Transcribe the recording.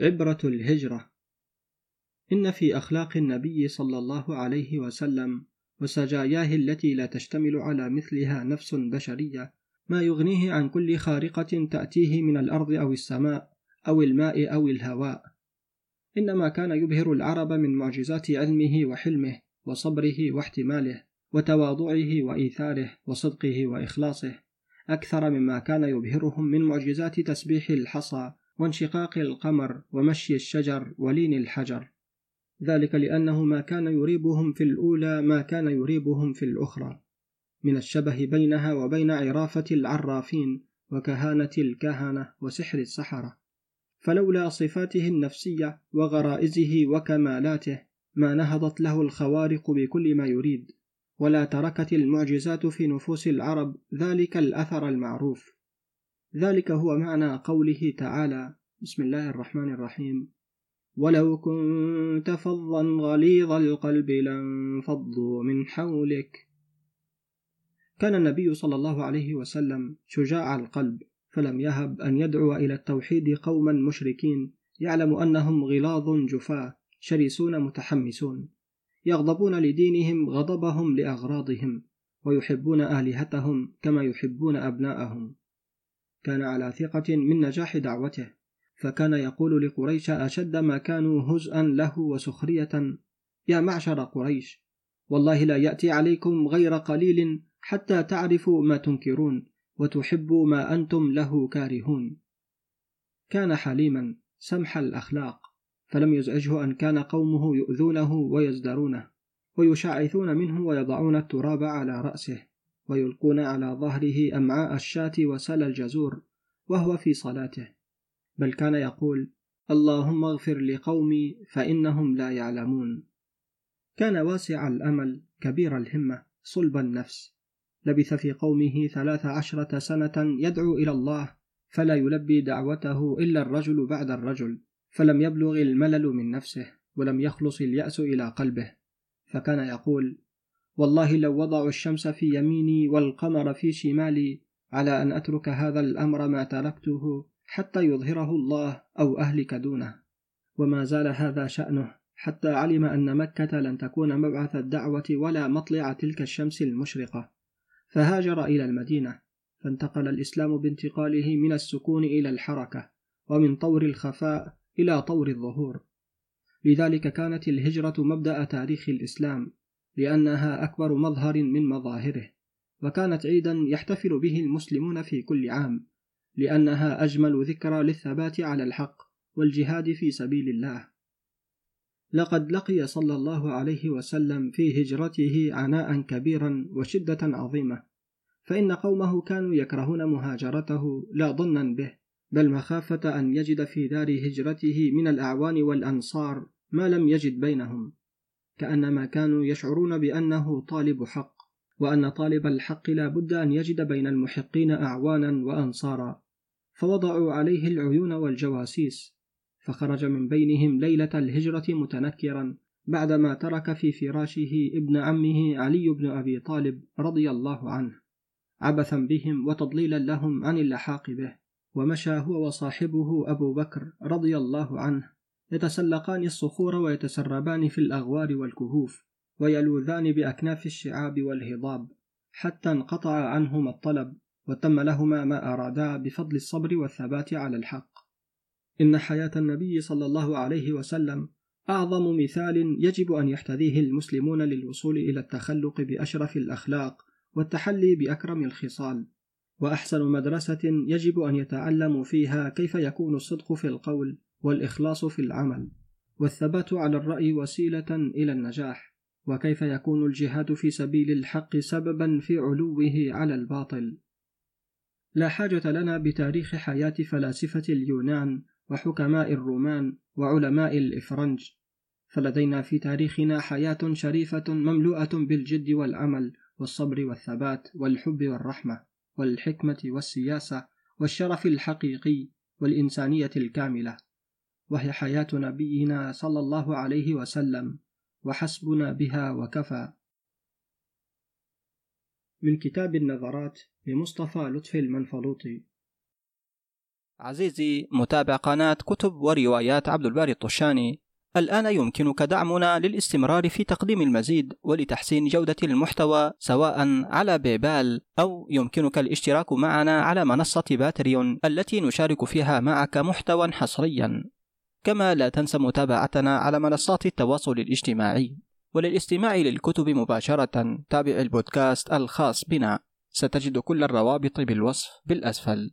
عبرة الهجرة. إن في أخلاق النبي صلى الله عليه وسلم وسجاياه التي لا تشتمل على مثلها نفس بشرية ما يغنيه عن كل خارقة تأتيه من الأرض أو السماء أو الماء أو الهواء. إنما كان يبهر العرب من معجزات علمه وحلمه وصبره واحتماله وتواضعه وإيثاره وصدقه وإخلاصه أكثر مما كان يبهرهم من معجزات تسبيح الحصى وانشقاق القمر ومشي الشجر ولين الحجر. ذلك لأنه ما كان يريبهم في الأولى ما كان يريبهم في الأخرى. من الشبه بينها وبين عرافة العرافين وكهانة الكهنة وسحر السحرة. فلولا صفاته النفسية وغرائزه وكمالاته ما نهضت له الخوارق بكل ما يريد. ولا تركت المعجزات في نفوس العرب ذلك الأثر المعروف. ذلك هو معنى قوله تعالى بسم الله الرحمن الرحيم. ولو كنت فظا غليظ القلب لانفضوا من حولك. كان النبي صلى الله عليه وسلم شجاع القلب فلم يهب أن يدعو إلى التوحيد قوما مشركين يعلم أنهم غلاظ جفاة شرسون متحمسون يغضبون لدينهم غضبهم لأغراضهم ويحبون آلهتهم كما يحبون أبناءهم. كان على ثقة من نجاح دعوته فكان يقول لقريش أشد ما كانوا هزءا له وسخرية. يا معشر قريش والله لا يأتي عليكم غير قليل حتى تعرفوا ما تنكرون وتحبوا ما أنتم له كارهون. كان حليما سمح الأخلاق فلم يزعجه أن كان قومه يؤذونه ويزدرونه ويشعثون منه ويضعون التراب على رأسه. ويلقون على ظهره أمعاء الشاة وسل الجزور وهو في صلاته. بل كان يقول اللهم اغفر لقومي فإنهم لا يعلمون. كان واسع الأمل كبير الهمة صلب النفس. لبث في قومه ثلاث عشرة سنة يدعو إلى الله فلا يلبي دعوته إلا الرجل بعد الرجل فلم يبلغ الملل من نفسه ولم يخلص اليأس إلى قلبه. فكان يقول والله لو وضعوا الشمس في يميني والقمر في شمالي على أن أترك هذا الأمر ما تركته حتى يظهره الله أو أهلك دونه. وما زال هذا شأنه حتى علم أن مكة لن تكون مبعث الدعوة ولا مطلع تلك الشمس المشرقة. فهاجر إلى المدينة. فانتقل الإسلام بانتقاله من السكون إلى الحركة ومن طور الخفاء إلى طور الظهور. لذلك كانت الهجرة مبدأ تاريخ الإسلام. لأنها أكبر مظهر من مظاهره وكانت عيدا يحتفل به المسلمون في كل عام لأنها أجمل ذكرى للثبات على الحق والجهاد في سبيل الله. لقد لقي صلى الله عليه وسلم في هجرته عناء كبيرا وشدة عظيمة فإن قومه كانوا يكرهون مهاجرته لا ظنا به بل مخافة أن يجد في دار هجرته من الأعوان والأنصار ما لم يجد بينهم. كأنما كانوا يشعرون بأنه طالب حق وأن طالب الحق لا بد أن يجد بين المحقين أعوانا وأنصارا. فوضعوا عليه العيون والجواسيس فخرج من بينهم ليلة الهجرة متنكرا بعدما ترك في فراشه ابن عمه علي بن أبي طالب رضي الله عنه. عبثا بهم وتضليلا لهم عن اللحاق به ومشى هو وصاحبه أبو بكر رضي الله عنه. يتسلقان الصخور ويتسربان في الأغوار والكهوف ويلوذان بأكناف الشعاب والهضاب حتى انقطع عنهما الطلب وتم لهما ما أرادا بفضل الصبر والثبات على الحق. إن حياة النبي صلى الله عليه وسلم أعظم مثال يجب أن يحتذيه المسلمون للوصول إلى التخلق بأشرف الأخلاق والتحلي بأكرم الخصال وأحسن مدرسة يجب أن يتعلموا فيها كيف يكون الصدق في القول والإخلاص في العمل والثبات على الرأي وسيلة إلى النجاح وكيف يكون الجهاد في سبيل الحق سببا في علوه على الباطل. لا حاجة لنا بتاريخ حياة فلاسفة اليونان وحكماء الرومان وعلماء الإفرنج. فلدينا في تاريخنا حياة شريفة مملوءة بالجد والعمل والصبر والثبات والحب والرحمة والحكمة والسياسة والشرف الحقيقي والإنسانية الكاملة. وهي حياة نبينا صلى الله عليه وسلم وحسبنا بها وكفى. من كتاب النظرات لمصطفى لطفي المنفلوطي. عزيزي متابع قناة كتب وروايات عبد الباري الطشاني. الآن يمكنك دعمنا للاستمرار في تقديم المزيد ولتحسين جودة المحتوى سواء على بيبال أو يمكنك الاشتراك معنا على منصة باتريون التي نشارك فيها معك محتوى حصريا. كما لا تنسى متابعتنا على منصات التواصل الاجتماعي وللاستماع للكتب مباشرة تابع البودكاست الخاص بنا. ستجد كل الروابط بالوصف بالأسفل.